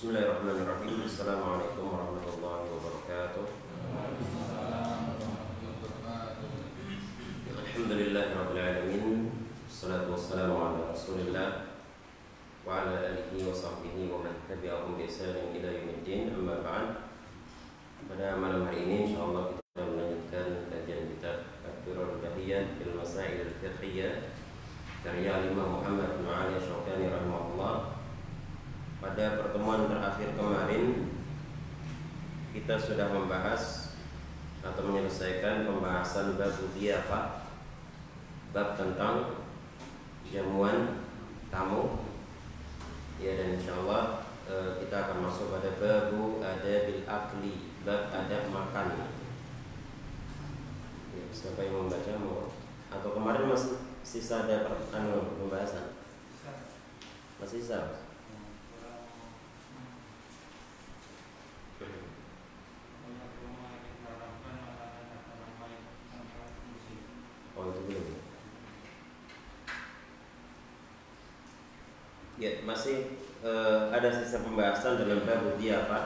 Bismillahirrahmanirrahim. Assalamualaikum warahmatullahi wabarakatuh. Alhamdulillahirabbil alamin. Wassalatu wassalamu ala Rasulillah wa ala alihi wa sahbihi wa man tabi'ahum bi ihsan ila yaumiddin. Amma ba'd. Pada malam hari ini insyaallah kita melanjutkan kajian kitab Ad-Durrul Bahiyah fil Masail al-Fiqhiyah karya Imam Muhammad bin Ali Syaukani rahimahullah. Pada pertemuan terakhir kemarin kita sudah membahas atau menyelesaikan pembahasan bab apa bab tentang jamuan tamu. Ya dan insyaallah e, kita akan masuk pada babu adabil akli bab adab makan. Ya, siapa yang membaca mau? Atau kemarin masih sisa ada anu pembahasan? Masih sisa Ya masih uh, ada sisa pembahasan dalam bab apa?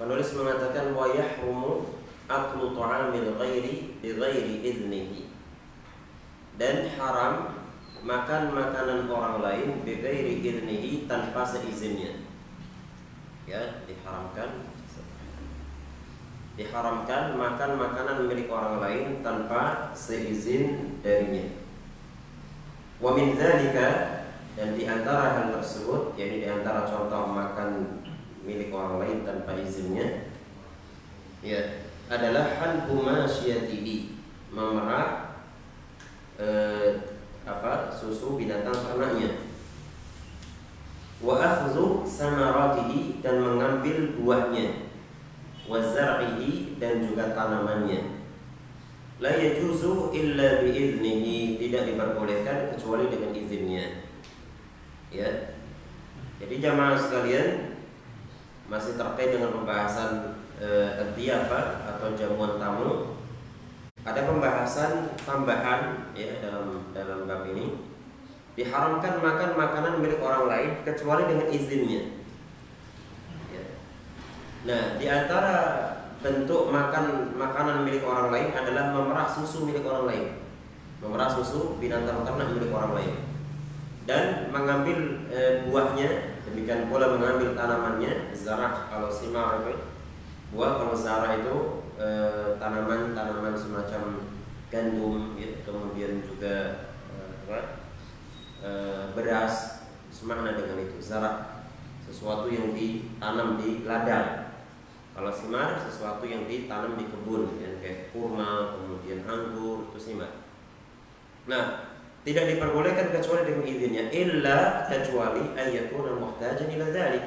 Penulis mengatakan wa yahrumu aklu ta'amil ghairi bi ghairi idnihi. Dan haram makan makanan orang lain bi ghairi idnihi tanpa seizinnya. Ya, diharamkan diharamkan makan makanan milik orang lain tanpa seizin darinya. Wa min dzalika dan di antara hal tersebut, yakni di antara contoh makan milik orang lain tanpa izinnya, ya adalah hal masyatihi, memerah eh, apa susu binatang ternaknya. Wa akhdhu samaratihi dan mengambil buahnya wazar'ihi dan juga tanamannya. La yajuzu illa biiznihi, tidak diperbolehkan kecuali dengan izinnya. Ya. Jadi jamaah sekalian masih terkait dengan pembahasan eh, atau jamuan tamu. Ada pembahasan tambahan ya dalam dalam bab ini. Diharamkan makan makanan milik orang lain kecuali dengan izinnya. Nah, di antara bentuk makan makanan milik orang lain adalah memerah susu milik orang lain. Memerah susu binatang ternak milik orang lain. Dan mengambil e, buahnya, demikian pula mengambil tanamannya, zarah kalau simar itu. Buah kalau zarah itu tanaman-tanaman e, semacam gandum, ya, kemudian juga e? E, beras, semakna dengan itu, zarah sesuatu yang ditanam di ladang kalau simar sesuatu yang ditanam di kebun, yang kayak kurma, kemudian anggur, itu simar. Nah, tidak diperbolehkan kecuali dengan izinnya, illa kecuali ayatuna muhtajan ila dzalik.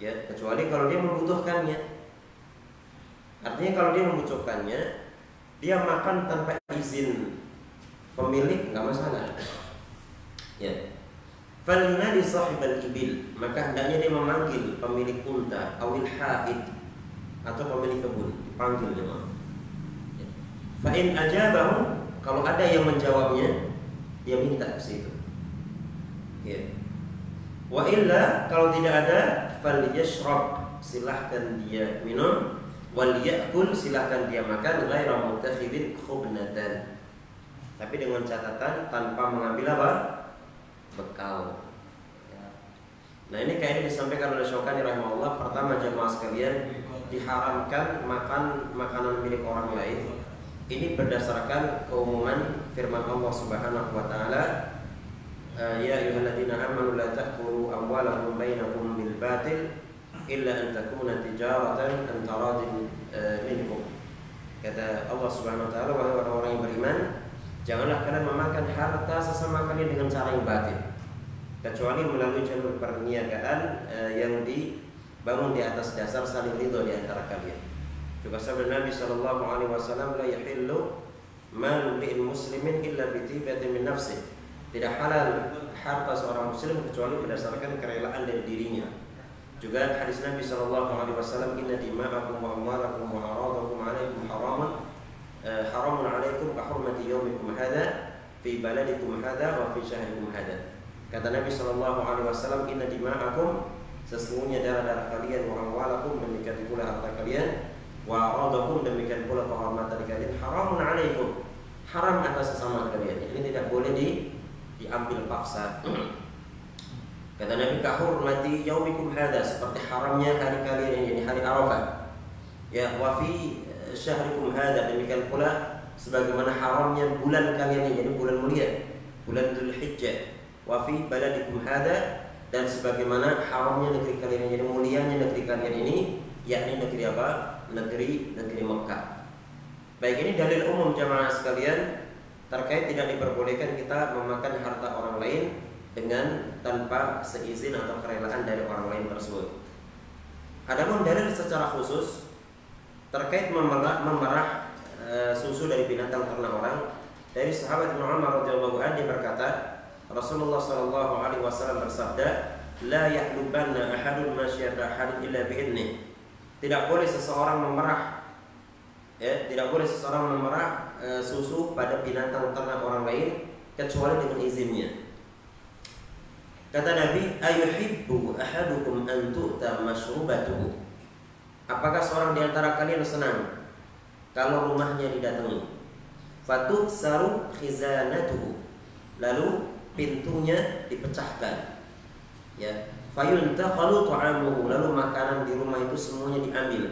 Ya, kecuali kalau dia membutuhkannya. Artinya kalau dia membutuhkannya, dia makan tanpa izin pemilik nggak masalah. Ya, Falinadi sahibal ibil Maka hendaknya dia memanggil pemilik unta Awil haid Atau pemilik kebun Panggil jemaah ya. Fa'in ajabahu Kalau ada yang menjawabnya Dia minta ke situ ya. Wa illa Kalau tidak ada Fal yashrab Silahkan dia minum Wal yakul Silahkan dia makan Ghaira mutakhidin khubnatan Tapi dengan catatan Tanpa mengambil apa? Bekal. Ya. Nah ini kayaknya disampaikan oleh Syokani rahimahullah Pertama jemaah sekalian diharamkan makan makanan milik orang lain. Ini berdasarkan keumuman firman Allah Subhanahu Wa Taala. Ya ayyuhalladzina amanu la ta'kulu amwalakum bainakum bil batil illa an takuna tijaratan an taradin minkum. Kata Allah Subhanahu wa taala wahai orang-orang yang beriman, Janganlah kalian memakan harta sesama kalian dengan cara yang batin kecuali melalui jalur perniagaan uh, yang dibangun di atas dasar saling ridho di antara kalian. Juga sabda Nabi Shallallahu Alaihi Wasallam la yahillu mal muslimin illa bitibatin min nafsi. Tidak halal harta seorang muslim kecuali berdasarkan kerelaan dari dirinya. Juga hadis Nabi Shallallahu Alaihi Wasallam inna dima'akum wa amwalakum wa aradakum alaikum haramun haramun alaikum ka hurmati yaumikum hadha fi baladikum hadha wa fi syahrikum hadha Kata Nabi Shallallahu Alaihi Wasallam, Inna dima'akum sesungguhnya darah-darah kalian orang walakum demikian pula harta kalian. Wa aradakum demikian pula kehormatan kalian. Haramun alaikum. Haram atas sesama kalian. Ini tidak boleh di diambil paksa. Kata Nabi kahur mati yaumikum hada seperti haramnya hari kalian ini hari Arafah. Ya wa fi syahrikum hada demikian pula sebagaimana haramnya bulan kalian ini jadi bulan mulia. Bulan Dzulhijjah wa fi baladikum hada dan sebagaimana haramnya negeri kalian jadi mulianya negeri kalian ini yakni negeri apa negeri negeri Mekah baik ini dalil umum jamaah sekalian terkait tidak diperbolehkan kita memakan harta orang lain dengan tanpa seizin atau kerelaan dari orang lain tersebut. Adapun dalil secara khusus terkait memerah, memerah Eh, susu dari binatang ternak orang dari sahabat Umar radhiyallahu anhu berkata Rasulullah sallallahu alaihi wasallam bersabda la yahlubanna ahadun masyata ahadin illa bi'idni tidak boleh seseorang memerah ya tidak boleh seseorang memerah e, susu pada binatang ternak orang lain kecuali dengan izinnya kata Nabi ayuhibbu ahadukum an tu'ta mashrubatuhu apakah seorang di antara kalian senang kalau rumahnya didatangi. Fatuk saru khizanatuhu. Lalu pintunya dipecahkan. Ya. Fayuntaqalu ta'amuhu. Lalu makanan di rumah itu semuanya diambil.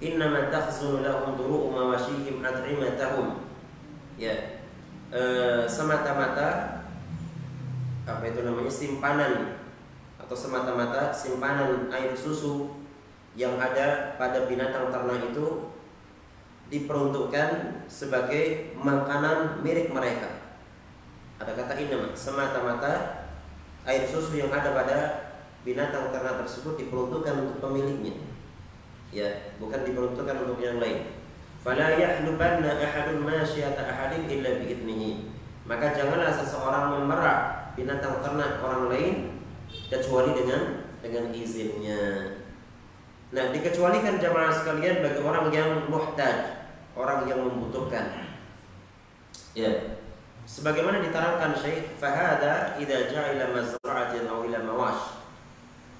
Innama takhzunu lahum duru'u mawashihim at'imatahum. Ya. E, semata-mata apa itu namanya simpanan atau semata-mata simpanan air susu yang ada pada binatang ternak itu diperuntukkan sebagai makanan milik mereka. Ada kata ini semata-mata air susu yang ada pada binatang ternak tersebut diperuntukkan untuk pemiliknya. Ya, bukan diperuntukkan untuk yang lain. Fala yahlubanna ahadun masyata ahadin illa biidnihi. Maka janganlah seseorang memerah binatang ternak orang lain kecuali dengan dengan izinnya. Nah, dikecualikan jamaah sekalian bagi orang yang muhtaj, orang yang membutuhkan. Ya. Sebagaimana diterangkan Syekh, fahada idza ja'ila mazra'atin aw ila mawash.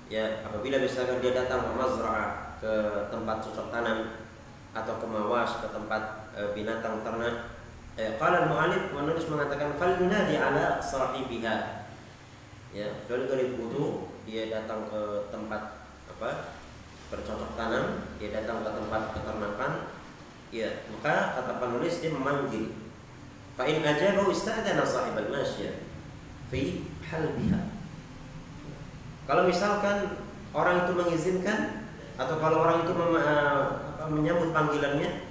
Ya, apabila misalkan dia datang ke mazra'ah ke tempat cocok tanam atau ke mawash ke tempat e, binatang ternak. Eh, qala al-mu'allif mengatakan fal yunadi ala sahibiha. Ya, kalau dari butuh dia datang ke tempat apa? bercocok tanam, dia datang ke tempat peternakan, Ya, maka kata penulis dia memanggil. In ajabu ista'dana sahibal masya fi halbiha. Kalau misalkan orang itu mengizinkan atau kalau orang itu mem, uh, menyambut panggilannya,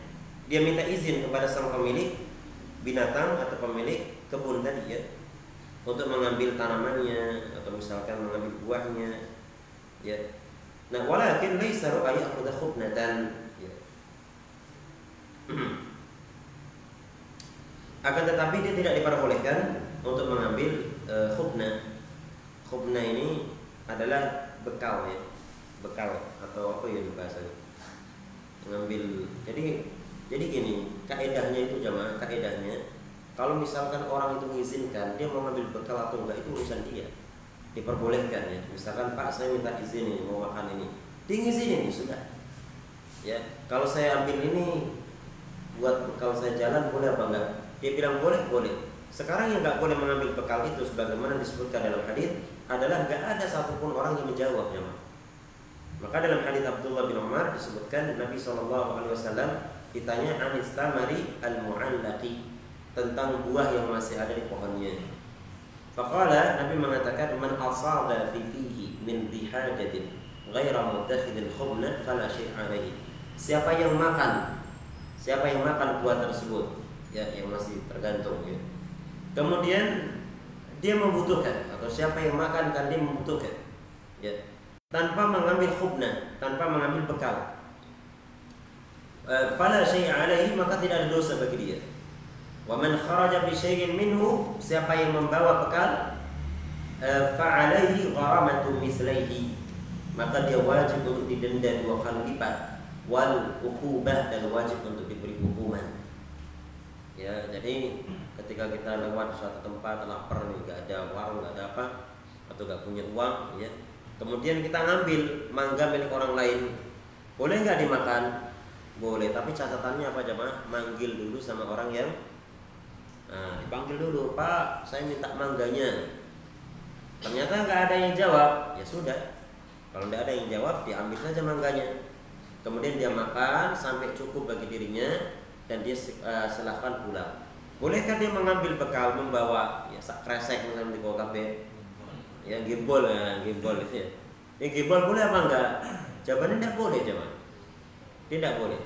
dia minta izin kepada sang pemilik binatang atau pemilik kebun tadi ya untuk mengambil tanamannya atau misalkan mengambil buahnya ya. Nah walakin laisa ru'aya akhudha khubnatan Akan tetapi dia tidak diperbolehkan untuk mengambil e, khubna. Khubna ini adalah bekal ya, bekal atau apa ya bahasanya. Mengambil. Jadi jadi gini, kaedahnya itu jamaah, kaedahnya kalau misalkan orang itu mengizinkan dia mau ngambil bekal atau enggak itu urusan dia. Diperbolehkan ya. Misalkan Pak saya minta izin ini mau makan ini. Dia ngizinin sudah. Ya, kalau saya ambil ini buat bekal saya jalan boleh apa enggak? Dia bilang boleh, boleh. Sekarang yang nggak boleh mengambil bekal itu sebagaimana disebutkan dalam hadis adalah nggak ada satupun orang yang menjawabnya. Maka dalam hadis Abdullah bin Umar disebutkan Nabi Shallallahu Alaihi Wasallam ditanya anis tamari al muallaqi tentang buah yang masih ada di pohonnya. Faqala Nabi mengatakan man asada fi fihi min dihajatin ghaira mutakhidil khubna fala syai'a Siapa yang makan siapa yang makan buah tersebut ya yang masih tergantung ya. Kemudian dia membutuhkan atau siapa yang makan kan dia membutuhkan ya. Tanpa mengambil khubna tanpa mengambil bekal. Fala syai'a alaihi maka tidak ada dosa bagi dia. Wa man kharaja bi syai'in minhu siapa yang membawa bekal fa alaihi gharamatu mislaihi. Maka dia wajib untuk didenda dua kali lipat. Wal ukubah dan wajib untuk diberi hukuman. Ya, jadi ketika kita lewat suatu tempat lapar nih, gak ada warung, gak ada apa, atau gak punya uang ya kemudian kita ngambil mangga milik orang lain. Boleh nggak dimakan? Boleh tapi catatannya apa jemaah? Manggil dulu sama orang yang nah, dipanggil dulu pak saya minta mangganya. Ternyata nggak ada yang jawab. Ya sudah kalau tidak ada yang jawab diambil saja mangganya. Kemudian dia makan sampai cukup bagi dirinya dan dia uh, silahkan pulang bolehkah dia mengambil bekal membawa ya kresek misalnya di kafe? Ya gimbal ya gimbal itu ya. Ini gimbal boleh apa enggak? Jawabannya tidak boleh jaman. Tidak boleh.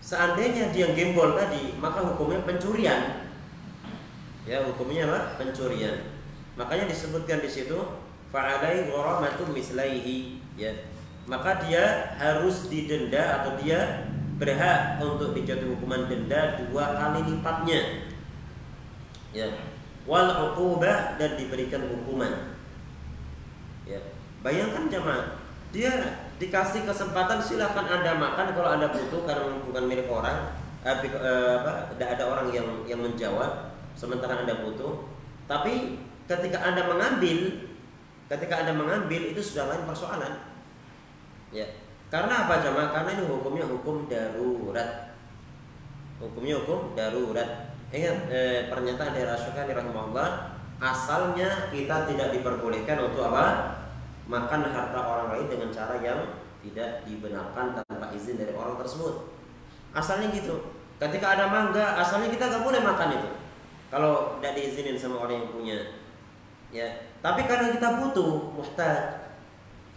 Seandainya dia gimbal tadi maka hukumnya pencurian. Ya hukumnya apa? Pencurian. Makanya disebutkan di situ fa'alai gharamatu mislaihi. Ya. Maka dia harus didenda atau dia berhak untuk dijatuhi hukuman denda dua kali lipatnya ya wal uqubah dan diberikan hukuman Ya. Bayangkan jemaah, dia dikasih kesempatan silakan anda makan kalau anda butuh karena bukan milik orang, eh, eh, ada orang yang yang menjawab sementara anda butuh. Tapi ketika anda mengambil, ketika anda mengambil itu sudah lain persoalan. Ya, karena apa jemaah? Karena ini hukumnya hukum darurat. Hukumnya hukum darurat. Ingat eh, pernyataan dari Rasulullah rahimahullah asalnya kita tidak diperbolehkan untuk apa? makan harta orang lain dengan cara yang tidak dibenarkan tanpa izin dari orang tersebut. Asalnya gitu. Ketika ada mangga, asalnya kita nggak boleh makan itu. Kalau tidak diizinin sama orang yang punya. Ya. Tapi karena kita butuh, muhtad,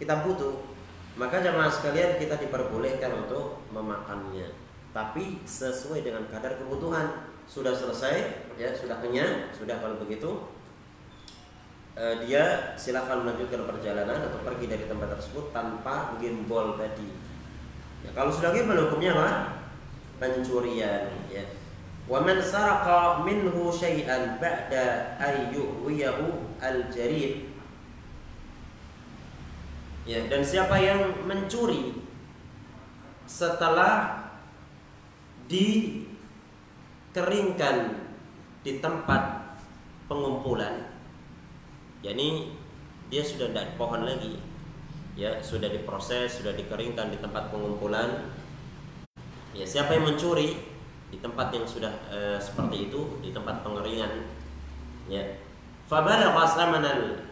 kita butuh, maka jamaah sekalian kita diperbolehkan untuk memakannya. Tapi sesuai dengan kadar kebutuhan. Sudah selesai, ya sudah kenyang, sudah kalau begitu uh, dia silakan melanjutkan perjalanan atau pergi dari tempat tersebut tanpa gimbal tadi. Ya, kalau sudah gimbal hukumnya apa? Pencurian. Ya. Wa man saraqa minhu syai'an ba'da ayyuwiyahu al-jarid. Ya, dan siapa yang mencuri setelah dikeringkan di tempat pengumpulan yakni dia sudah tidak pohon lagi ya sudah diproses sudah dikeringkan di tempat pengumpulan ya siapa yang mencuri di tempat yang sudah e, seperti itu di tempat pengeringan ya. Qasamanal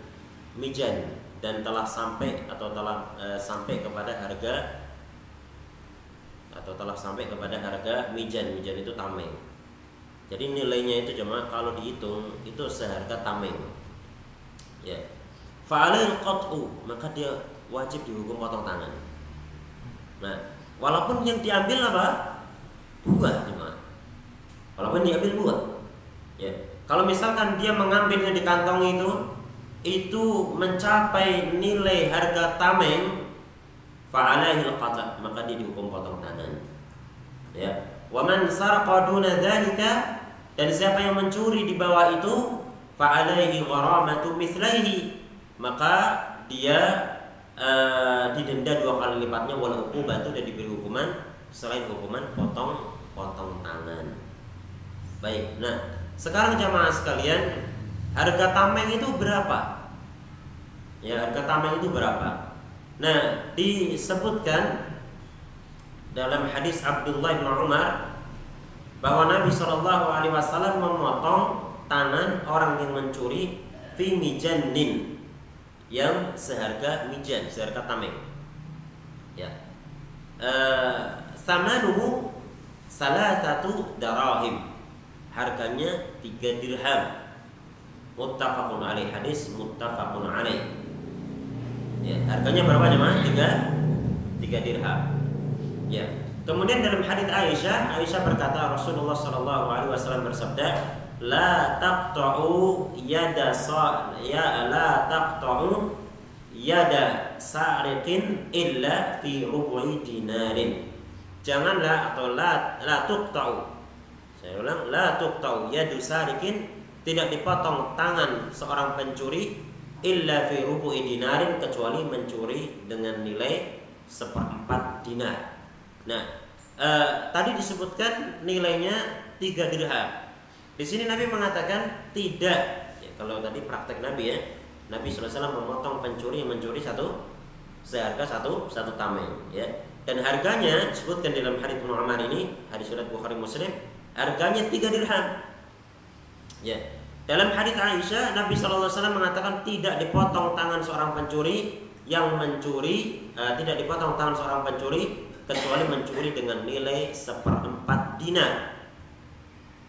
mijan dan telah sampai atau telah e, sampai kepada harga atau telah sampai kepada harga mijan. Mijan itu tameng. Jadi nilainya itu cuma kalau dihitung itu seharga tameng. Ya. Fa'alil qat'u maka dia wajib dihukum potong tangan. Nah walaupun yang diambil apa? Buah cuma. Walaupun diambil buah. Ya. Kalau misalkan dia mengambilnya di kantong itu itu mencapai nilai harga tameng fa'alaihi qata' maka dia dihukum potong tangan ya wa man sarqa duna dan siapa yang mencuri di bawah itu fa'alaihi gharamatu mithlaihi maka dia uh, didenda dua kali lipatnya walau uqubah itu dan diberi hukuman selain hukuman potong potong tangan. Baik. Nah, sekarang jamaah sekalian, harga tameng itu berapa? Ya, harga tameng itu berapa? Nah, disebutkan dalam hadis Abdullah bin Umar bahwa Nabi Shallallahu alaihi wasallam memotong tangan orang yang mencuri fi mijanin yang seharga mijan, seharga tameng. Ya. Uh, samanuhu salah satu darahim. Harganya tiga dirham. Muttafaqun alaih hadis muttafaqun alaih. Ya, harganya berapa jemaah? Tiga, tiga dirham. Ya. Kemudian dalam hadis Aisyah, Aisyah berkata Rasulullah Shallallahu Alaihi Wasallam bersabda, la taqta'u yada sa ya la taqta'u yada sa'riqin illa fi rubu'i dinarin. Janganlah atau la la tuqta'u. Saya ulang la tuqta'u yadu sarikin tidak dipotong tangan seorang pencuri illa fi rubu'i dinarin kecuali mencuri dengan nilai seperempat dinar. Nah, eh, tadi disebutkan nilainya tiga dirham. Di sini Nabi mengatakan tidak. Ya, kalau tadi praktek Nabi ya, Nabi SAW memotong pencuri yang mencuri satu seharga satu satu tameng ya dan harganya disebutkan dalam hadis Umar ini hadis surat Bukhari Muslim harganya tiga dirham ya. Dalam hadis Aisyah Nabi SAW mengatakan tidak dipotong tangan seorang pencuri yang mencuri uh, tidak dipotong tangan seorang pencuri kecuali mencuri dengan nilai seperempat dinar.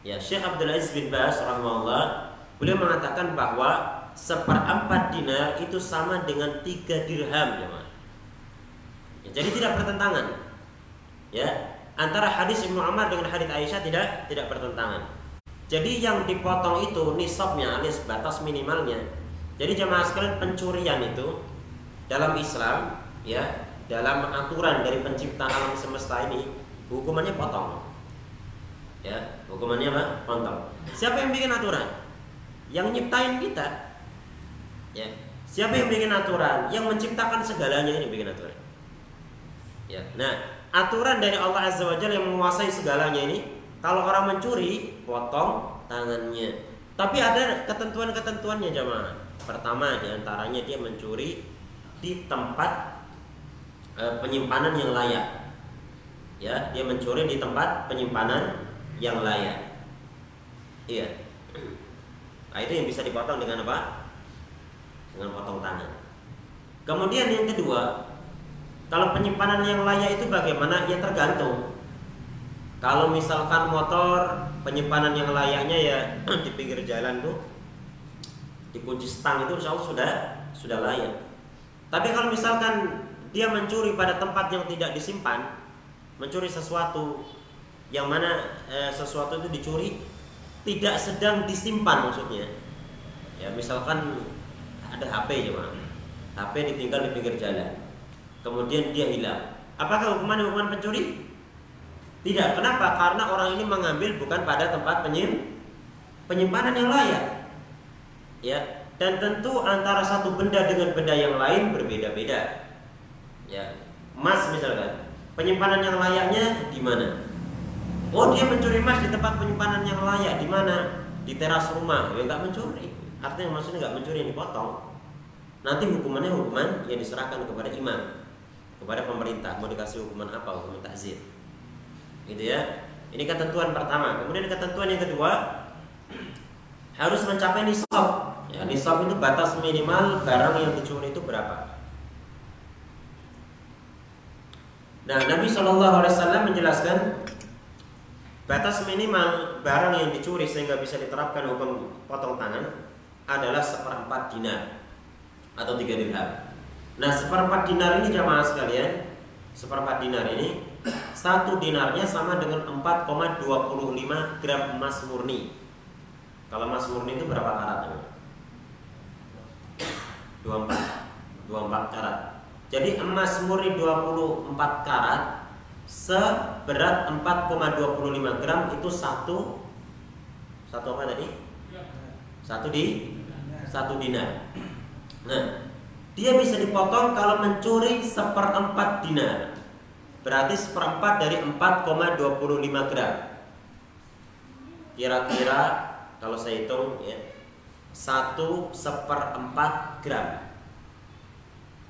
Ya Syekh Abdul Aziz bin Bas rahimahullah beliau mengatakan bahwa seperempat dinar itu sama dengan tiga dirham ya, ya jadi tidak bertentangan. Ya antara hadis Ibnu Umar dengan hadis Aisyah tidak tidak bertentangan jadi yang dipotong itu nisabnya alias batas minimalnya jadi jemaah sekalian pencurian itu dalam Islam ya dalam aturan dari pencipta alam semesta ini hukumannya potong ya hukumannya apa potong siapa yang bikin aturan yang nyiptain kita Ya. Siapa yang bikin aturan? Yang menciptakan segalanya ini bikin aturan. Ya. Nah, aturan dari Allah Azza wa Jalla yang menguasai segalanya ini, kalau orang mencuri, potong tangannya. Tapi ada ketentuan-ketentuannya jemaah. Pertama di antaranya dia mencuri di tempat e, penyimpanan yang layak. Ya, dia mencuri di tempat penyimpanan yang layak. Iya. Nah, itu yang bisa dipotong dengan apa? dengan potong tangan. Kemudian yang kedua, kalau penyimpanan yang layak itu bagaimana? Ya tergantung. Kalau misalkan motor penyimpanan yang layaknya ya di pinggir jalan tuh dikunci stang itu insya Allah sudah sudah layak. Tapi kalau misalkan dia mencuri pada tempat yang tidak disimpan, mencuri sesuatu yang mana eh, sesuatu itu dicuri tidak sedang disimpan maksudnya. Ya misalkan ada HP cuma HP ditinggal di pinggir jalan. Kemudian dia hilang. Apakah hukuman hukuman pencuri tidak. Kenapa? Karena orang ini mengambil bukan pada tempat penyim penyimpanan yang layak. Ya. Dan tentu antara satu benda dengan benda yang lain berbeda-beda. Ya. Emas misalkan penyimpanan yang layaknya di mana? Oh dia mencuri emas di tempat penyimpanan yang layak. Di mana? Di teras rumah. Ya nggak mencuri. Artinya maksudnya nggak mencuri yang dipotong. Nanti hukumannya hukuman yang diserahkan kepada imam kepada pemerintah. Mau dikasih hukuman apa? Hukuman takzir gitu ya. Ini ketentuan pertama. Kemudian ketentuan yang kedua harus mencapai nisab. Ya nisab itu batas minimal barang yang dicuri itu berapa. Nah Nabi Shallallahu Alaihi Wasallam menjelaskan batas minimal barang yang dicuri sehingga bisa diterapkan hukum potong tangan adalah seperempat dinar atau tiga dirham. Nah seperempat dinar ini jamaah sekalian, seperempat dinar ini satu dinarnya sama dengan 4,25 gram emas murni. Kalau emas murni itu berapa karat? 24 24 karat. Jadi emas murni 24 karat seberat 4,25 gram itu satu satu apa tadi? Satu di satu dinar. Nah, dia bisa dipotong kalau mencuri seperempat dinar. Berarti seperempat dari 4,25 gram. Kira-kira kalau saya hitung ya, satu seperempat gram.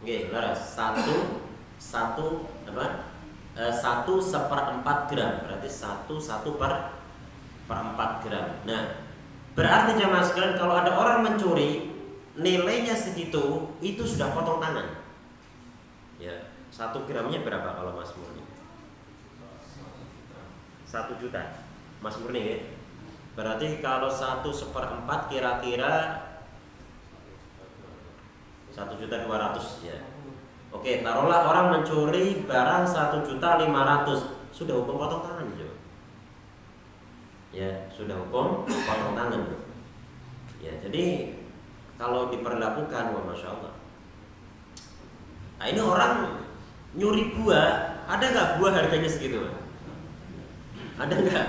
Oke, laras. Satu satu apa? E, satu seperempat gram. Berarti satu satu per perempat gram. Nah, Berarti jamaah sekalian kalau ada orang mencuri nilainya segitu itu sudah potong tangan. Ya, satu gramnya berapa kalau Mas Murni? Satu juta, Mas Murni ya. Berarti kalau satu seperempat kira-kira satu juta dua ratus ya. Oke, taruhlah orang mencuri barang satu juta lima ratus, sudah hukum potong tangan juga ya sudah hukum potong tangan ya jadi kalau diperlakukan wah masya Allah nah ini orang nyuri buah ada nggak buah harganya segitu? Ada nggak?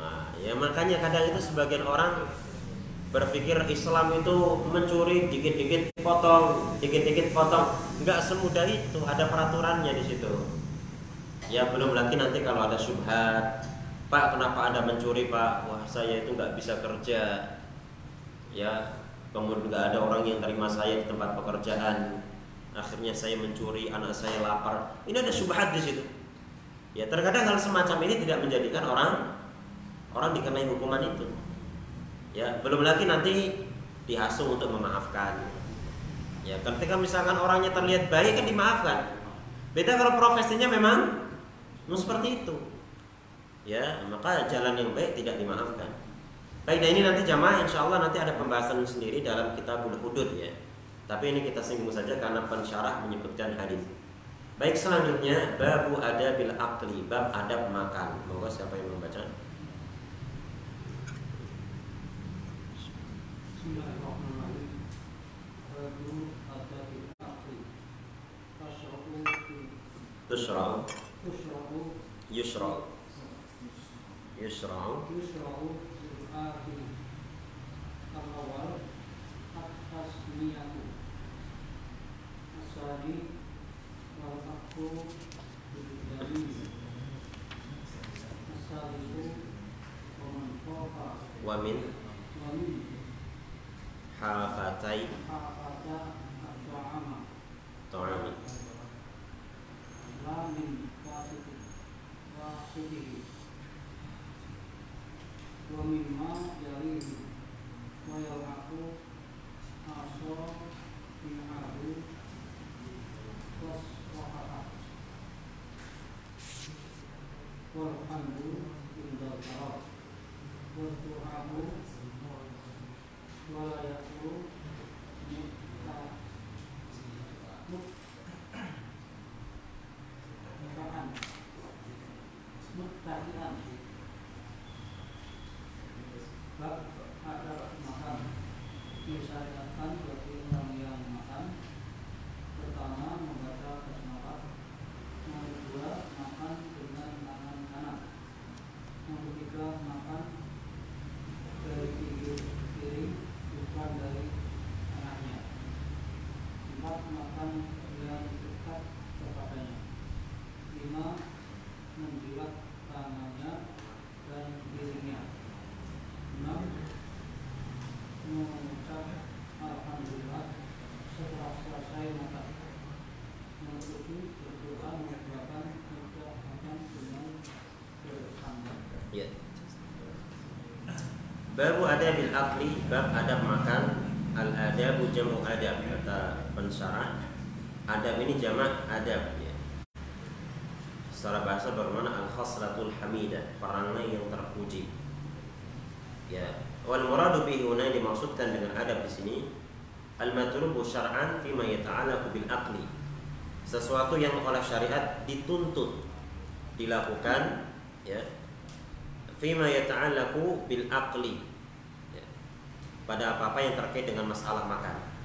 Nah, ya makanya kadang itu sebagian orang berpikir Islam itu mencuri dikit-dikit potong, dikit-dikit potong, nggak semudah itu, ada peraturannya di situ. Ya belum lagi nanti kalau ada subhat, Pak kenapa anda mencuri pak? Wah saya itu nggak bisa kerja. Ya kemudian juga ada orang yang terima saya di tempat pekerjaan akhirnya saya mencuri anak saya lapar. Ini ada subhat di situ. Ya terkadang hal semacam ini tidak menjadikan orang orang dikenai hukuman itu. Ya belum lagi nanti dihasung untuk memaafkan. Ya ketika misalkan orangnya terlihat baik kan dimaafkan. Beda kalau profesinya memang seperti itu. Ya maka jalan yang baik tidak dimaafkan. Baik nah ini nanti jamaah insya Allah nanti ada pembahasan sendiri dalam kitabul hudud ya tapi ini kita singgung saja karena pensyarah menyebutkan hadis. Baik selanjutnya babu ada bil akli bab adab makan. Moga siapa yang membaca? Tushra'u Yushra'u Yushra'u Yushra'u はい。Makan yang dekat kepadanya lima menjilat tangannya dan dirinya enam mengucap alhamdulillah setelah selesai makan yang ketujuh berdoa mengucapkan tidak akan dengan bersama Ya. Babu adabil akli, bab adab makan. Al adabu jamu adab kata pensyarah. Adab ini jamak adab ya. Secara bahasa bermana al khaslatul hamidah, perangai yang terpuji. Ya. Wal muradu bihi huna dimaksudkan dengan adab di sini al matlubu syar'an fima yata'allaqu bil aqli. Sesuatu yang oleh syariat dituntut dilakukan ya fima yata'allaqu bil aqli ya. pada apa-apa yang terkait dengan masalah makan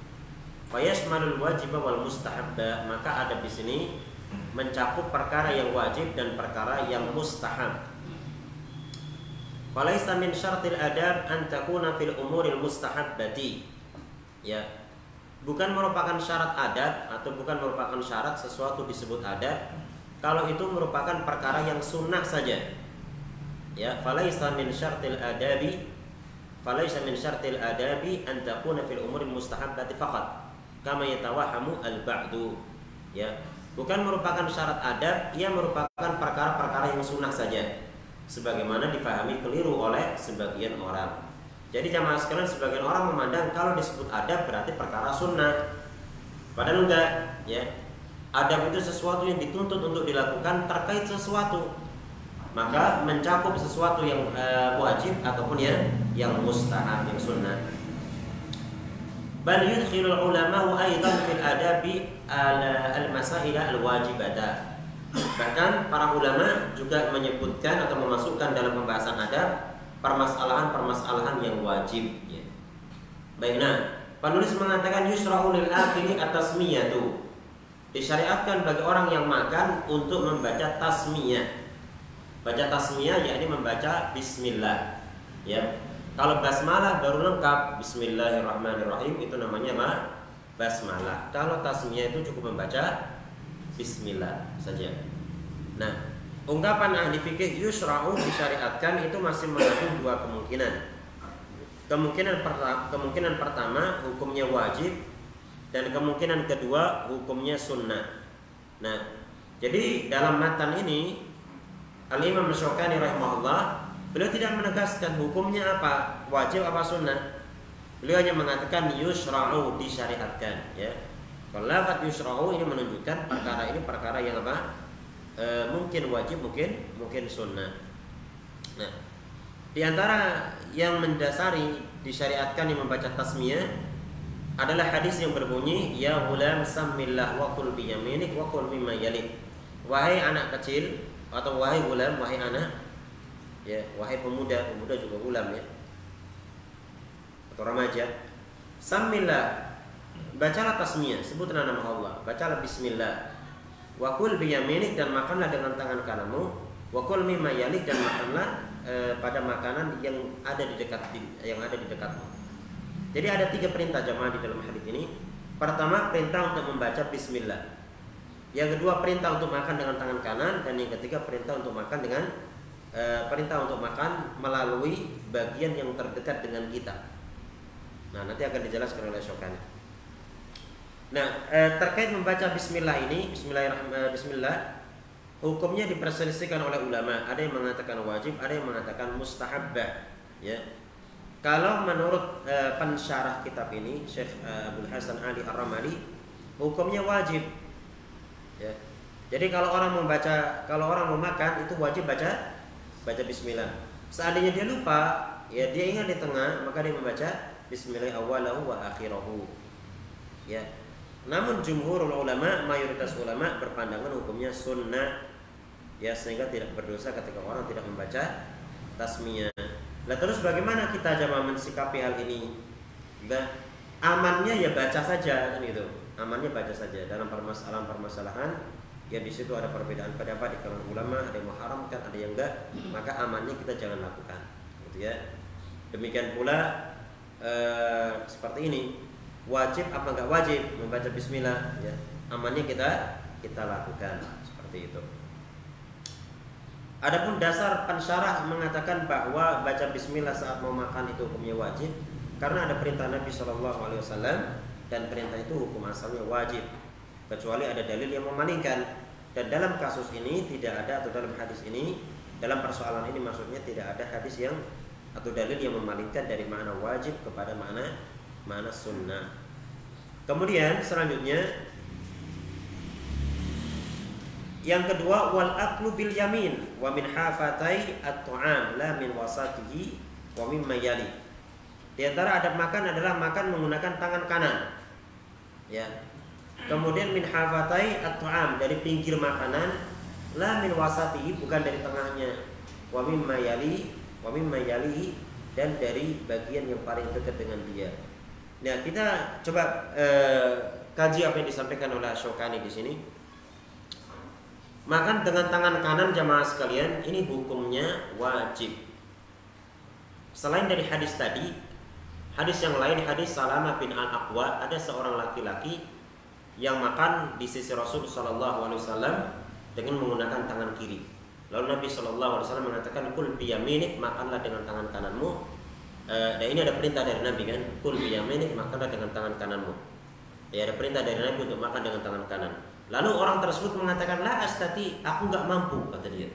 fayashmalul wajib wal mustahabba. Maka ada di sini mencakup perkara yang wajib dan perkara yang mustahab. Falaisa min syartil adab an takuna fil umuril mustahabbati. Ya. Bukan merupakan syarat adab atau bukan merupakan syarat sesuatu disebut adab. Kalau itu merupakan perkara yang sunnah saja. Ya falaisa min syartil adabi falaisa min syartil adabi an takuna fil umuri mustahabbati faqat kama yatawahamu al ba'du ya. Bukan merupakan syarat adab ia merupakan perkara-perkara yang sunnah saja. Sebagaimana dipahami keliru oleh sebagian orang. Jadi jamaah sekalian sebagian orang memandang kalau disebut adab berarti perkara sunnah. Padahal enggak ya. Adab itu sesuatu yang dituntut untuk dilakukan terkait sesuatu. Maka mencakup sesuatu yang uh, wajib ataupun yang yang mustahab yang sunnah ulama aidan fil adabi al masail al wajibata bahkan para ulama juga menyebutkan atau memasukkan dalam pembahasan adab permasalahan-permasalahan yang wajib ya. baik nah penulis mengatakan yusra'u lil akhiri atasmiyatu disyariatkan bagi orang yang makan untuk membaca tasmiyah Baca tasmiyah yakni membaca bismillah. Ya. Kalau basmalah baru lengkap bismillahirrahmanirrahim itu namanya apa? Basmalah. Kalau tasmiyah itu cukup membaca bismillah saja. Nah, ungkapan ahli fikih yusra'u disyariatkan itu masih mengandung dua kemungkinan. kemungkinan pertama, kemungkinan pertama hukumnya wajib dan kemungkinan kedua hukumnya sunnah. Nah, jadi dalam matan ini Al-Imam Syukani rahimahullah beliau tidak menegaskan hukumnya apa, wajib apa sunnah. Beliau hanya mengatakan yusra'u disyariatkan ya. Kalau yusra'u ini menunjukkan perkara ini perkara yang apa? E, mungkin wajib, mungkin mungkin sunnah. Nah, di antara yang mendasari disyariatkan yang membaca tasmiyah adalah hadis yang berbunyi ya gulam samillah wa kul bi yaminik wa kul mimma. Wahai anak kecil atau wahai gulam, wahai anak ya, wahai pemuda, pemuda juga gulam ya atau remaja Samillah Bacalah tasmiyah Sebutlah nama Allah Bacalah bismillah Wakul biyaminik dan makanlah dengan tangan kananmu Wakul mimma yalik dan makanlah e, pada makanan yang ada di dekat yang ada di dekatmu. Jadi ada tiga perintah jemaah di dalam hadis ini. Pertama perintah untuk membaca Bismillah. Yang kedua perintah untuk makan dengan tangan kanan dan yang ketiga perintah untuk makan dengan e, perintah untuk makan melalui bagian yang terdekat dengan kita. Nah, nanti akan dijelaskan oleh Syokani. Nah, eh, terkait membaca bismillah ini, bismillahirrahmanirrahim, bismillah, hukumnya diperselisihkan oleh ulama. Ada yang mengatakan wajib, ada yang mengatakan mustahabbah, ya. Kalau menurut eh, pensyarah kitab ini, Syekh eh, Abdul Hasan Ali Ar-Ramali, hukumnya wajib. Ya. Jadi kalau orang membaca, kalau orang mau makan itu wajib baca baca bismillah. Seandainya dia lupa, ya dia ingat di tengah, maka dia membaca bismillah awalahu wa akhirahu. Ya. Namun jumhur ulama, mayoritas ulama berpandangan hukumnya sunnah ya sehingga tidak berdosa ketika orang tidak membaca tasmiyah. Nah terus bagaimana kita jamaah mensikapi hal ini? Nah, amannya ya baca saja kan gitu. Amannya baca saja dalam permasalahan-permasalahan ya di situ ada perbedaan pendapat di kalangan ulama, ada yang mengharamkan, ada yang enggak, maka amannya kita jangan lakukan. Gitu ya. Demikian pula Eh, seperti ini wajib apa enggak wajib membaca bismillah ya amannya kita kita lakukan seperti itu Adapun dasar pensyarah mengatakan bahwa baca bismillah saat mau makan itu hukumnya wajib karena ada perintah Nabi Shallallahu Alaihi Wasallam dan perintah itu hukum asalnya wajib kecuali ada dalil yang memalingkan dan dalam kasus ini tidak ada atau dalam hadis ini dalam persoalan ini maksudnya tidak ada hadis yang atau dalil yang memalingkan dari makna wajib kepada makna makna sunnah. Kemudian selanjutnya yang kedua wal aklu bil yamin wa min hafatai at-ta'am la min wasatihi wa mimma yali. Di antara adab makan adalah makan menggunakan tangan kanan. Ya. Kemudian min hafatai at-ta'am dari pinggir makanan la min wasatihi bukan dari tengahnya. Wa mimma yali wa mimma yalihi dan dari bagian yang paling dekat dengan dia. Nah, kita coba eh, kaji apa yang disampaikan oleh Syokani di sini. Makan dengan tangan kanan jamaah sekalian, ini hukumnya wajib. Selain dari hadis tadi, hadis yang lain hadis Salamah bin Al-Aqwa ada seorang laki-laki yang makan di sisi Rasul Shallallahu Alaihi Wasallam dengan menggunakan tangan kiri. Lalu Nabi Shallallahu Alaihi Wasallam mengatakan kul biyaminik makanlah dengan tangan kananmu. E, dan ini ada perintah dari Nabi kan, kul biyaminik makanlah dengan tangan kananmu. Ya ada perintah dari Nabi untuk makan dengan tangan kanan. Lalu orang tersebut mengatakan la astati, aku nggak mampu kata dia.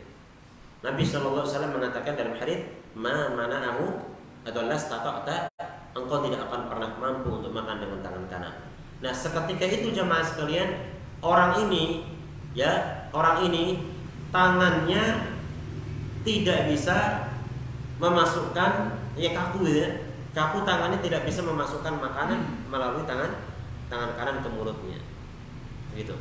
Nabi Shallallahu Alaihi Wasallam mengatakan dalam hadis ma mana aku atau las engkau tidak akan pernah mampu untuk makan dengan tangan kanan. Nah seketika itu jemaah sekalian orang ini ya orang ini tangannya tidak bisa memasukkan ya kaku ya. Kaku tangannya tidak bisa memasukkan makanan melalui tangan tangan kanan ke mulutnya. Gitu.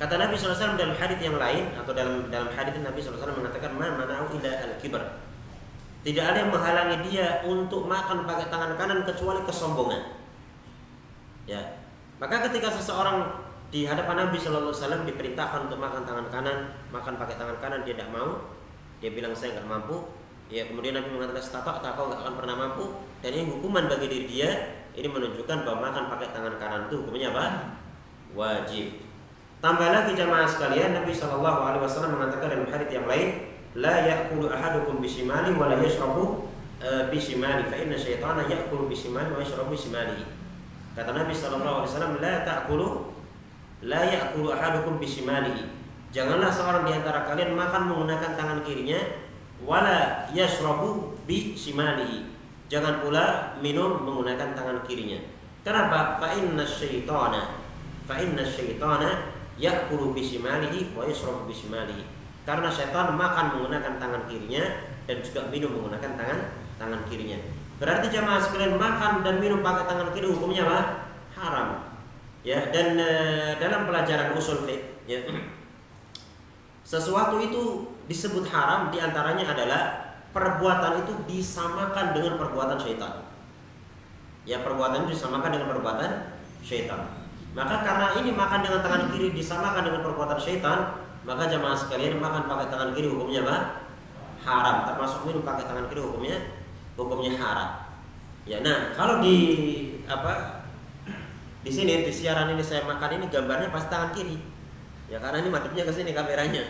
Kata Nabi SAW dalam hadis yang lain atau dalam dalam hadis Nabi SAW mengatakan ma mana'u ila al kibar tidak ada yang menghalangi dia untuk makan pakai tangan kanan kecuali kesombongan ya maka ketika seseorang di hadapan Nabi Shallallahu Alaihi Wasallam diperintahkan untuk makan tangan kanan, makan pakai tangan kanan dia tidak mau, dia bilang saya nggak mampu. Ya kemudian Nabi mengatakan setapak tak kau nggak akan pernah mampu dan ini hukuman bagi diri dia ini menunjukkan bahwa makan pakai tangan kanan itu hukumnya apa? Wajib. Tambah lagi jamaah sekalian Nabi Shallallahu Alaihi Wasallam mengatakan dalam hadits yang lain, la yakulu ahadukum bishimali wa la yashrabu uh, bishimali fa inna syaitana ya'kulu bishimali wa yashrabu bishimali. Kata Nabi sallallahu alaihi wasallam la ta'kulu la ya'kulu ahadukum bishimalihi. Janganlah seorang di antara kalian makan menggunakan tangan kirinya wala yashrabu bishimalihi. Jangan pula minum menggunakan tangan kirinya. Kenapa? Fa inna syaitana fa inna syaitana ya'kulu bishimalihi wa yashrabu bishimalihi. Karena syaitan makan menggunakan tangan kirinya dan juga minum menggunakan tangan tangan kirinya. Berarti jamaah sekalian makan dan minum pakai tangan kiri hukumnya apa? Haram. Ya, dan e, dalam pelajaran usul fiqh ya, sesuatu itu disebut haram di antaranya adalah perbuatan itu disamakan dengan perbuatan syaitan. Ya, perbuatan itu disamakan dengan perbuatan syaitan. Maka karena ini makan dengan tangan kiri disamakan dengan perbuatan syaitan, maka jamaah sekalian makan pakai tangan kiri hukumnya apa? Haram. Termasuk minum pakai tangan kiri hukumnya hukumnya haram. Ya, nah kalau di apa di sini di siaran ini saya makan ini gambarnya pas tangan kiri. Ya karena ini madepnya ke sini kameranya.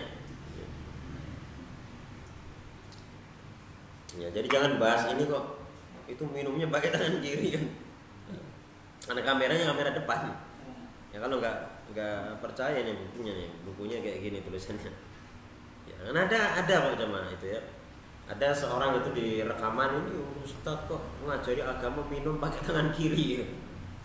Ya, jadi jangan bahas ini kok itu minumnya pakai tangan kiri kan. Karena kameranya kamera depan ya kalau nggak nggak percaya nih bukunya nih bukunya kayak gini tulisannya ya kan ada ada kok jemaah itu ya ada seorang itu di rekaman ini Ustadz kok mengajari agama minum pakai tangan kiri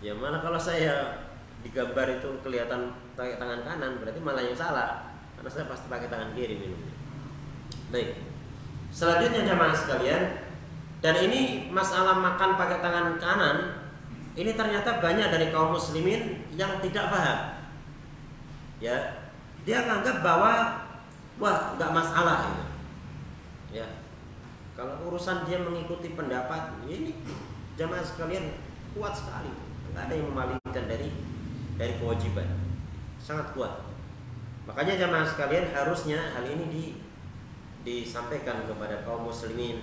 ya mana kalau saya di gambar itu kelihatan pakai tangan kanan berarti malah yang salah karena saya pasti pakai tangan kiri minum baik selanjutnya jemaah sekalian dan ini masalah makan pakai tangan kanan ini ternyata banyak dari kaum muslimin yang tidak paham. Ya, dia menganggap bahwa wah nggak masalah ini. Ya, kalau urusan dia mengikuti pendapat ini jamaah sekalian kuat sekali, nggak ada yang memalingkan dari dari kewajiban, sangat kuat. Makanya jamaah sekalian harusnya hal ini di disampaikan kepada kaum muslimin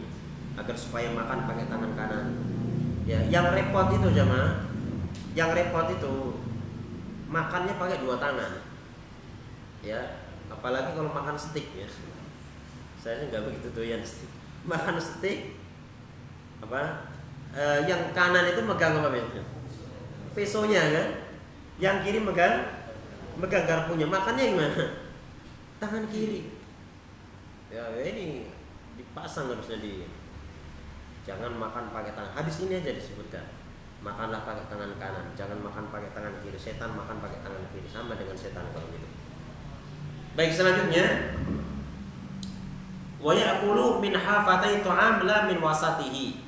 agar supaya makan pakai tangan kanan. Ya yang repot itu jamaah yang repot itu makannya pakai dua tangan. Ya apalagi kalau makan steak ya. Saya nggak begitu doyan steak makan steak apa e, yang kanan itu megang apa ya pesonya kan yang kiri megang megang garpunya makannya gimana tangan kiri ya ini dipasang harusnya di Jangan makan pakai tangan. Habis ini aja disebutkan. Makanlah pakai tangan kanan, jangan makan pakai tangan kiri. Setan makan pakai tangan kiri sama dengan setan kalau gitu. Baik selanjutnya wa ya'kulu min hafatai ta'am la min wasatihi.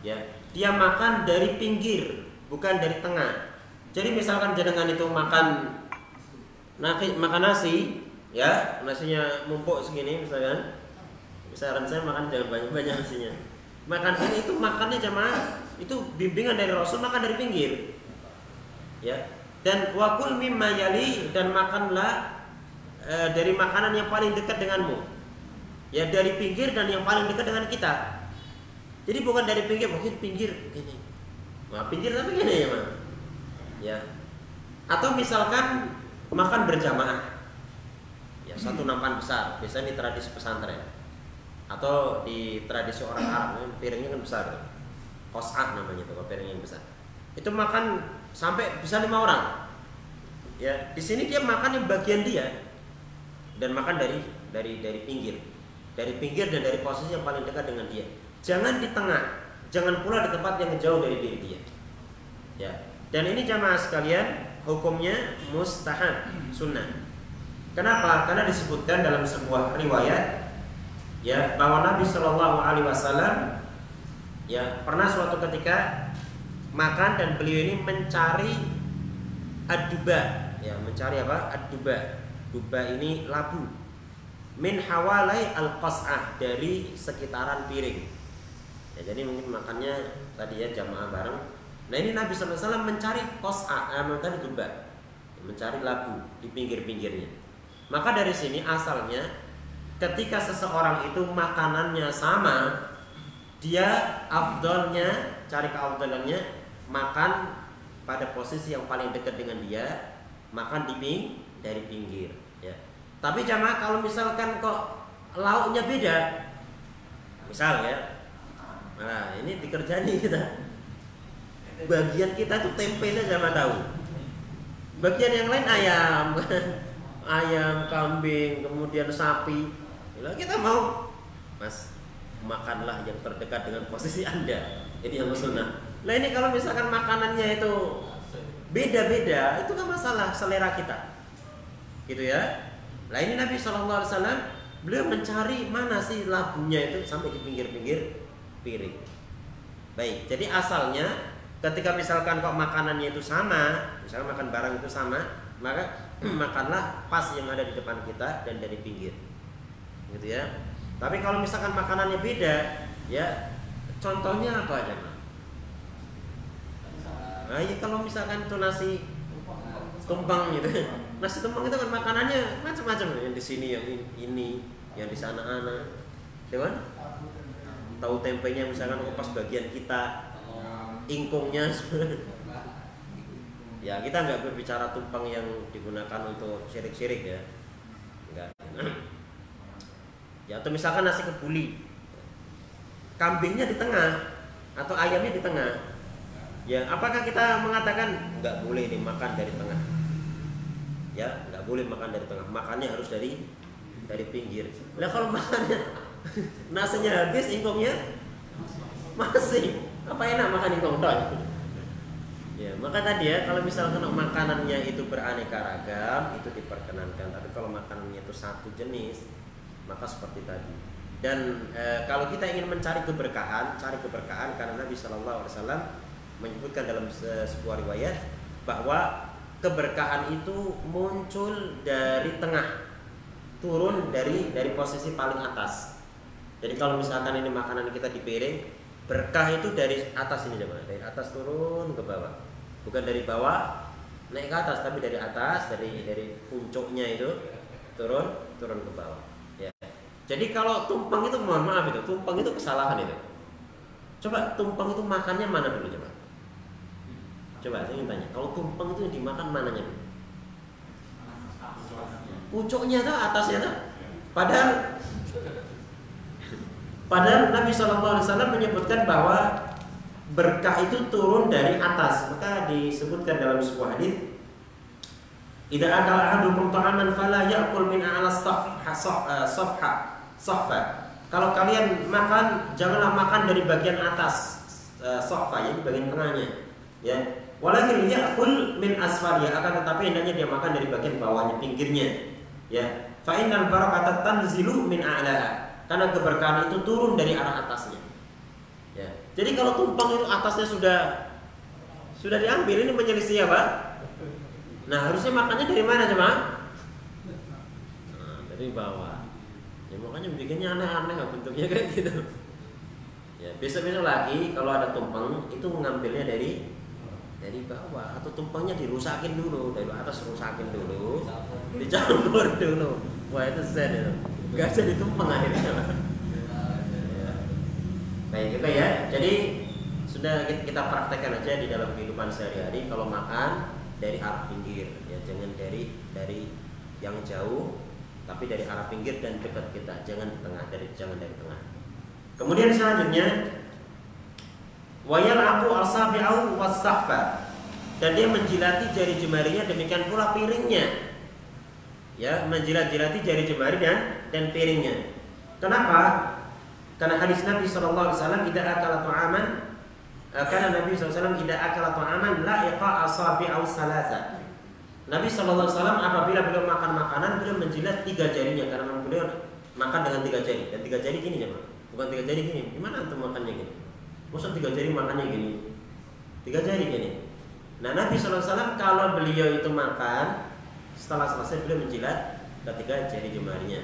Ya, dia makan dari pinggir, bukan dari tengah. Jadi misalkan jenengan itu makan nasi, makan nasi, ya nasinya mumpuk segini misalkan. Misalkan saya makan jangan banyak-banyak nasinya makan ini itu makannya jamaah itu bimbingan dari Rasul makan dari pinggir ya dan wakul mimma yali dan makanlah e, dari makanan yang paling dekat denganmu ya dari pinggir dan yang paling dekat dengan kita. Jadi bukan dari pinggir mungkin pinggir gini. Nah, pinggir tapi gini ya mah ya. Atau misalkan makan berjamaah. Ya satu nampan besar. Biasanya di tradisi pesantren. Atau di tradisi orang Arab piringnya kan besar. Kosah namanya itu piring yang besar. Itu makan sampai bisa lima orang. Ya di sini dia makan yang bagian dia dan makan dari dari dari pinggir dari pinggir dan dari posisi yang paling dekat dengan dia. Jangan di tengah. Jangan pula di tempat yang jauh dari diri dia. Ya. Dan ini jamaah sekalian hukumnya mustahab sunnah. Kenapa? Karena disebutkan dalam sebuah riwayat ya bahwa Nabi Shallallahu Alaihi Wasallam ya pernah suatu ketika makan dan beliau ini mencari aduba ya mencari apa? Aduba. Duba ini labu min hawalai al qas'ah dari sekitaran piring. Ya jadi mungkin makannya tadi ya jamaah bareng. Nah ini Nabi SAW mencari qas'ah eh, mencari duba mencari labu di pinggir-pinggirnya. Maka dari sini asalnya ketika seseorang itu makanannya sama dia afdolnya cari keafdolannya makan pada posisi yang paling dekat dengan dia makan di ping dari pinggir tapi jamaah kalau misalkan kok lauknya beda misal ya Nah, ini dikerjani kita. Bagian kita tuh tempe saja sama tahu. Bagian yang lain ayam, ayam, kambing, kemudian sapi. Lah kita mau, Mas, makanlah yang terdekat dengan posisi Anda. Ini yang sunnah. Lah ini kalau misalkan makanannya itu beda-beda, itu kan masalah selera kita. Gitu ya. Lah ini Nabi Shallallahu alaihi wasallam beliau mencari mana sih labunya itu sampai di pinggir-pinggir piring. Baik, jadi asalnya ketika misalkan kok makanannya itu sama, misalnya makan barang itu sama, maka makanlah pas yang ada di depan kita dan dari pinggir. Gitu ya. Tapi kalau misalkan makanannya beda, ya contohnya apa aja, Nah, ya kalau misalkan itu nasi tumpang gitu. Nasi tumpang itu kan makanannya macam-macam yang di sini yang ini, yang di sana ana. Ya kan? Tahu tempenya misalkan oh, pas bagian kita ingkungnya. Ya kita nggak berbicara tumpang yang digunakan untuk syirik-syirik ya. Enggak ya atau misalkan nasi kebuli. Kambingnya di tengah atau ayamnya di tengah. Ya apakah kita mengatakan nggak boleh dimakan dari tengah ya nggak boleh makan dari tengah. Makannya harus dari dari pinggir. Nah kalau makannya nasinya habis ingkungnya masih. Apa enak makan ingkung toh ya maka tadi ya kalau misalkan makanannya itu beraneka ragam itu diperkenankan. Tapi kalau makanannya itu satu jenis maka seperti tadi. Dan e, kalau kita ingin mencari keberkahan cari keberkahan karena Nabi Shallallahu Alaihi Wasallam menyebutkan dalam sebuah riwayat bahwa keberkahan itu muncul dari tengah turun dari dari posisi paling atas. Jadi kalau misalkan ini makanan kita di piring berkah itu dari atas ini coba dari atas turun ke bawah. Bukan dari bawah naik ke atas tapi dari atas dari dari puncuknya itu turun turun ke bawah. Ya. Jadi kalau tumpeng itu mohon maaf itu tumpeng itu kesalahan itu. Coba tumpeng itu makannya mana dulu coba coba saya ingin tanya kalau tumpeng itu dimakan mananya pucuknya tuh atasnya tuh padahal Padahal Nabi SAW menyebutkan bahwa berkah itu turun dari atas. Maka disebutkan dalam sebuah hadis, "Idza akala ahadukum ta'aman fala ya'kul min a'la safha safha safha." Kalau kalian makan, janganlah makan dari bagian atas uh, safha, jadi bagian tengahnya. Ya. Walakin ya'kul min asfaliya, akan tetapi hendaknya dia makan dari bagian bawahnya, pinggirnya. Ya. Fa innal barakata tanzilu min a'laha karena keberkahan itu turun dari arah atasnya. Ya. Jadi kalau tumpang itu atasnya sudah sudah diambil ini menyelisih apa? Nah harusnya makannya dari mana coba? Nah, dari bawah. Ya makanya bikinnya aneh-aneh bentuknya kayak gitu. Ya besok-besok lagi kalau ada tumpeng itu mengambilnya dari dari bawah atau tumpengnya dirusakin dulu dari atas rusakin dulu dicampur dulu. Wah itu zen itu. Nggak jadi tumpeng akhirnya. Baik itu ya. Jadi sudah kita praktekkan aja di dalam kehidupan sehari-hari. Kalau makan dari arah pinggir. Ya jangan dari dari yang jauh tapi dari arah pinggir dan dekat kita. Jangan di tengah dari jangan dari tengah. Kemudian selanjutnya wayal abu asabi'au wasahfa dan dia menjilati jari jemarinya demikian pula piringnya. Ya menjilat-jilati jari jemari dan dan piringnya. Kenapa? Karena hadis Nabi Wasallam tidak akal ta'aman eh, karena Nabi SAW tidak akal ta'aman la iqa asabi au salasa. Nabi Wasallam apabila beliau makan makanan beliau menjilat tiga jarinya. Karena beliau makan dengan tiga jari. Dan tiga jari gini jemaah. Bukan tiga jari gini. Gimana antum makannya gini maksud tiga jari makannya gini tiga jari gini nah Nabi SAW kalau beliau itu makan setelah selesai beliau menjilat ketiga jari jemarinya.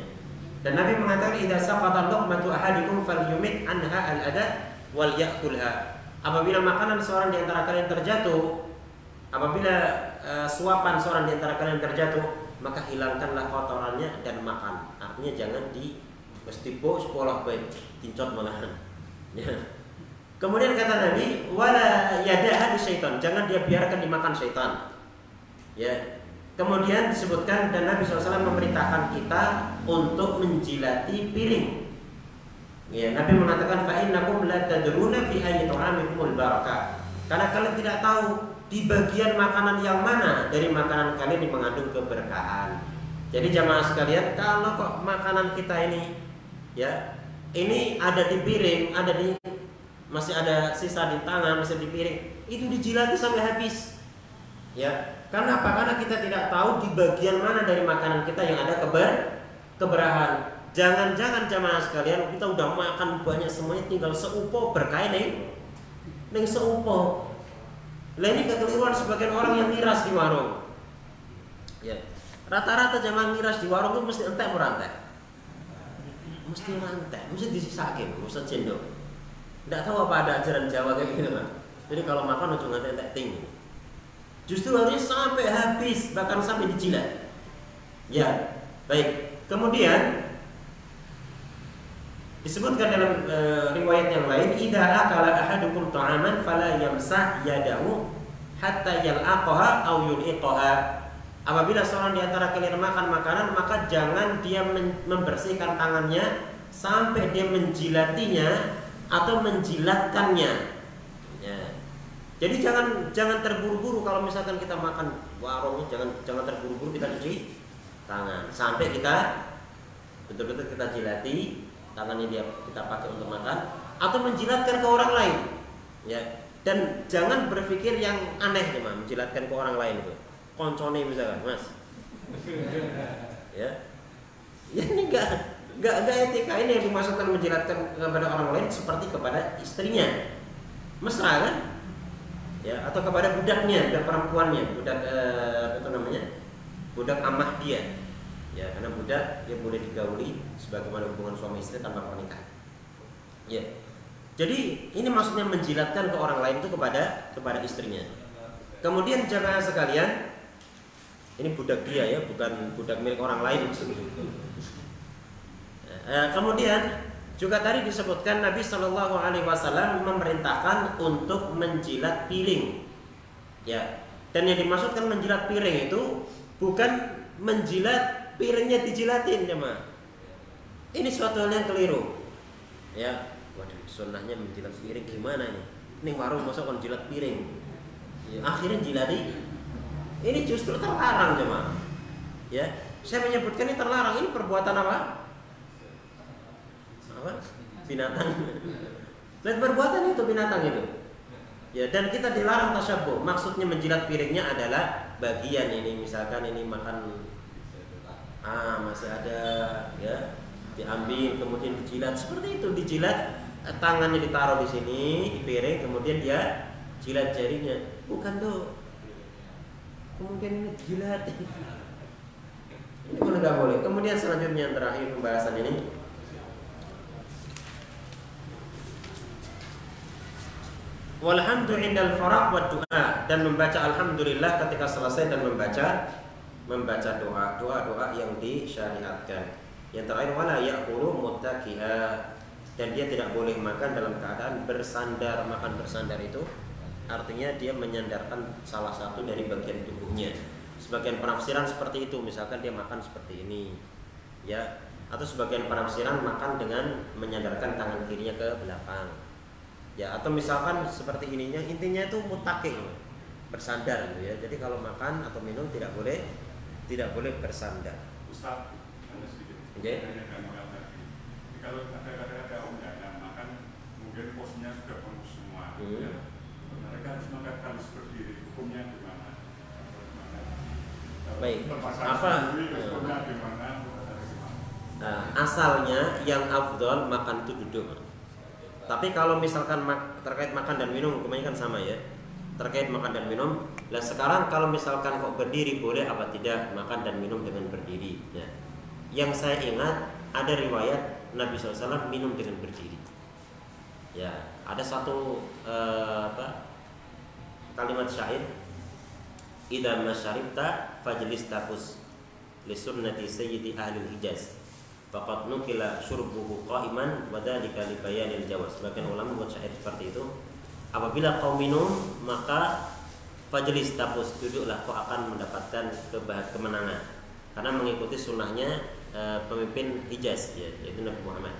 Dan Nabi mengatakan idza saqata luqmatu ahadikum falyumit anha al-ada wal yakulha. Apabila makanan seorang di antara kalian terjatuh, apabila uh, suapan seorang di antara kalian terjatuh, maka hilangkanlah kotorannya dan makan. Artinya jangan di mestipo sekolah baik tincot malahan. Ya. Kemudian kata Nabi, wala yadaha syaitan, jangan dia biarkan dimakan syaitan. Ya, Kemudian disebutkan dan Nabi SAW memerintahkan kita untuk menjilati piring. Ya, Nabi mengatakan fa innakum la tadruna fi ayyi ta'amikumul barakah. Karena kalian tidak tahu di bagian makanan yang mana dari makanan kalian yang mengandung keberkahan. Jadi jamaah sekalian, kalau kok makanan kita ini ya ini ada di piring, ada di masih ada sisa di tangan, masih di piring, itu dijilati sampai habis. Ya, karena apa? Karena kita tidak tahu di bagian mana dari makanan kita yang ada keber keberahan. Jangan-jangan jamaah sekalian kita udah makan banyak semuanya tinggal seupo berkait nih, nih seupo. Lah ini kekeliruan sebagian orang yang miras di warung. Ya, Rata-rata jamaah miras di warung itu mesti entek merantai. Mesti rantai, mesti disisakin, mesti cendok. Tidak tahu apa ada ajaran Jawa kayak gini kan. Jadi kalau makan ujung entek entek tinggi. Justru harusnya sampai habis, bahkan sampai dijilat. Ya, baik. Kemudian disebutkan dalam e, riwayat yang lain, "Idza akala ahadukum ta'aman fala yamsah yadahu hatta yal'aqaha aw yul'iqaha." Apabila seorang di antara kalian makan makanan, maka jangan dia membersihkan tangannya sampai dia menjilatinya atau menjilatkannya. Ya. Jadi jangan jangan terburu-buru kalau misalkan kita makan warung jangan jangan terburu-buru kita cuci tangan sampai kita betul-betul kita jilati tangannya dia kita pakai untuk makan atau menjilatkan ke orang lain. Ya. Dan jangan berpikir yang aneh nih, menjilatkan ke orang lain itu koncone misalkan mas ya ya ini enggak enggak etika ini yang dimaksudkan menjelaskan kepada orang lain seperti kepada istrinya. Mesra kan? Ya atau kepada budaknya budak perempuannya. Budak eh, apa namanya? Budak amah dia. Ya karena budak dia boleh digauli sebagaimana hubungan suami istri tanpa pernikahan. Ya. Jadi ini maksudnya menjilatkan ke orang lain itu kepada kepada istrinya. Kemudian jamaah sekalian ini budak dia ya, bukan budak milik orang lain. Eh, kemudian juga tadi disebutkan Nabi Shallallahu Alaihi Wasallam memerintahkan untuk menjilat piring. Ya, dan yang dimaksudkan menjilat piring itu bukan menjilat piringnya dijilatin ya ma. Ini suatu hal yang keliru. Ya, waduh sunnahnya menjilat piring gimana ini? Ini warung masa kon jilat piring. Ya, akhirnya jilati ini justru terlarang jemaah. Ya, saya menyebutkan ini terlarang. Ini perbuatan apa? Apa? Binatang. Dan perbuatan itu binatang itu. Ya, dan kita dilarang tasyabuh. Maksudnya menjilat piringnya adalah bagian ini misalkan ini makan ah masih ada ya diambil kemudian dijilat seperti itu dijilat tangannya ditaruh di sini di piring kemudian dia jilat jarinya bukan tuh Kemudian ini jilat ini pun nggak boleh kemudian selanjutnya yang terakhir pembahasan ini Doa dan membaca alhamdulillah ketika selesai dan membaca membaca doa. Doa-doa yang disyariatkan. Yang terakhir wala yaqulu muttaqi'a dan dia tidak boleh makan dalam keadaan bersandar. Makan bersandar itu artinya dia menyandarkan salah satu dari bagian tubuhnya. Sebagian penafsiran seperti itu. Misalkan dia makan seperti ini. Ya. Atau sebagian penafsiran makan dengan menyandarkan tangan kirinya ke belakang ya atau misalkan seperti ininya intinya itu mutaking bersandar gitu ya. Jadi kalau makan atau minum tidak boleh tidak boleh bersandar. Ustaz, ada sedikit. Okay. Kalau ada ada undangan makan, mungkin posnya sudah penuh semua. Hmm. Ya. Mereka harus mengatakan berdiri hukumnya gimana? Baik. apa? gimana? Nah, asalnya yang afdol makan itu duduk tapi kalau misalkan terkait makan dan minum hukumnya kan sama ya. Terkait makan dan minum. Lah sekarang kalau misalkan kok berdiri boleh apa tidak makan dan minum dengan berdiri? Ya. yang saya ingat ada riwayat Nabi SAW minum dengan berdiri. Ya ada satu uh, apa kalimat syair. Idza masyaribta fajlis tafus li sunnati sayyidi ahli hijaz faqad nukila syurbuhu qa'iman wa dzalika li bayanil jawaz sebagian ulama buat syair seperti itu. Apabila kau minum maka fajlis tafus duduklah kau akan mendapatkan kemenangan. Karena mengikuti sunnahnya e, pemimpin Hijaz ya, yaitu Nabi Muhammad.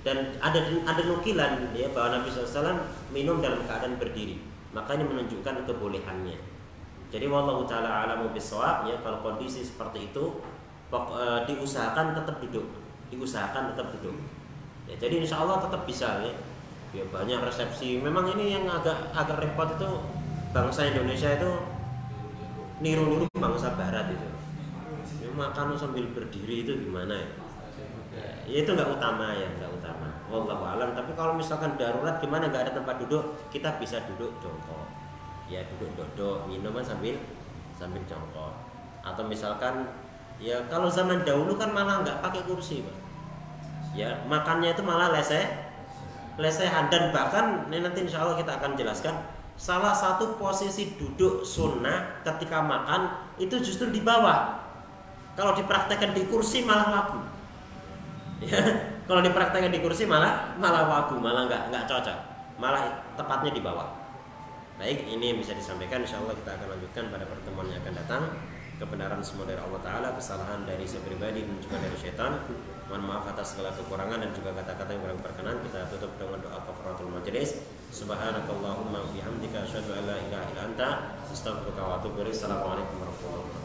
Dan ada ada nukilan ya bahwa Nabi SAW minum dalam keadaan berdiri. Maka ini menunjukkan kebolehannya. Jadi wallahu taala alamu bisawab ya kalau kondisi seperti itu pok, e, diusahakan tetap duduk diusahakan tetap duduk ya jadi insya Allah tetap bisa ya. Ya banyak resepsi. Memang ini yang agak agak repot itu bangsa Indonesia itu niru-niru bangsa Barat itu. Ya, makan sambil berdiri itu gimana ya? Ya itu nggak utama ya nggak utama. Wallahu alam tapi kalau misalkan darurat gimana? Nggak ada tempat duduk kita bisa duduk jongkok. Ya duduk duduk minuman sambil sambil jongkok. Atau misalkan ya kalau zaman dahulu kan malah nggak pakai kursi pak ya makannya itu malah leseh lesehan. Dan bahkan ini nanti insya Allah kita akan jelaskan salah satu posisi duduk sunnah ketika makan itu justru di bawah. Kalau dipraktekkan di kursi malah laku ya kalau dipraktekkan di kursi malah malah wagu malah nggak nggak cocok. Malah tepatnya di bawah. Baik ini yang bisa disampaikan. Insya Allah kita akan lanjutkan pada pertemuan yang akan datang. Kebenaran semua dari Allah Taala kesalahan dari saya pribadi dan juga dari setan mohon maaf atas segala kekurangan dan juga kata-kata yang kurang berkenan. Kita tutup dengan doa kafaratul majelis subhanakallahumma bihamdika asyhadu an la ilaha illa anta astaghfiruka wa atubu ilaik. Assalamualaikum warahmatullahi wabarakatuh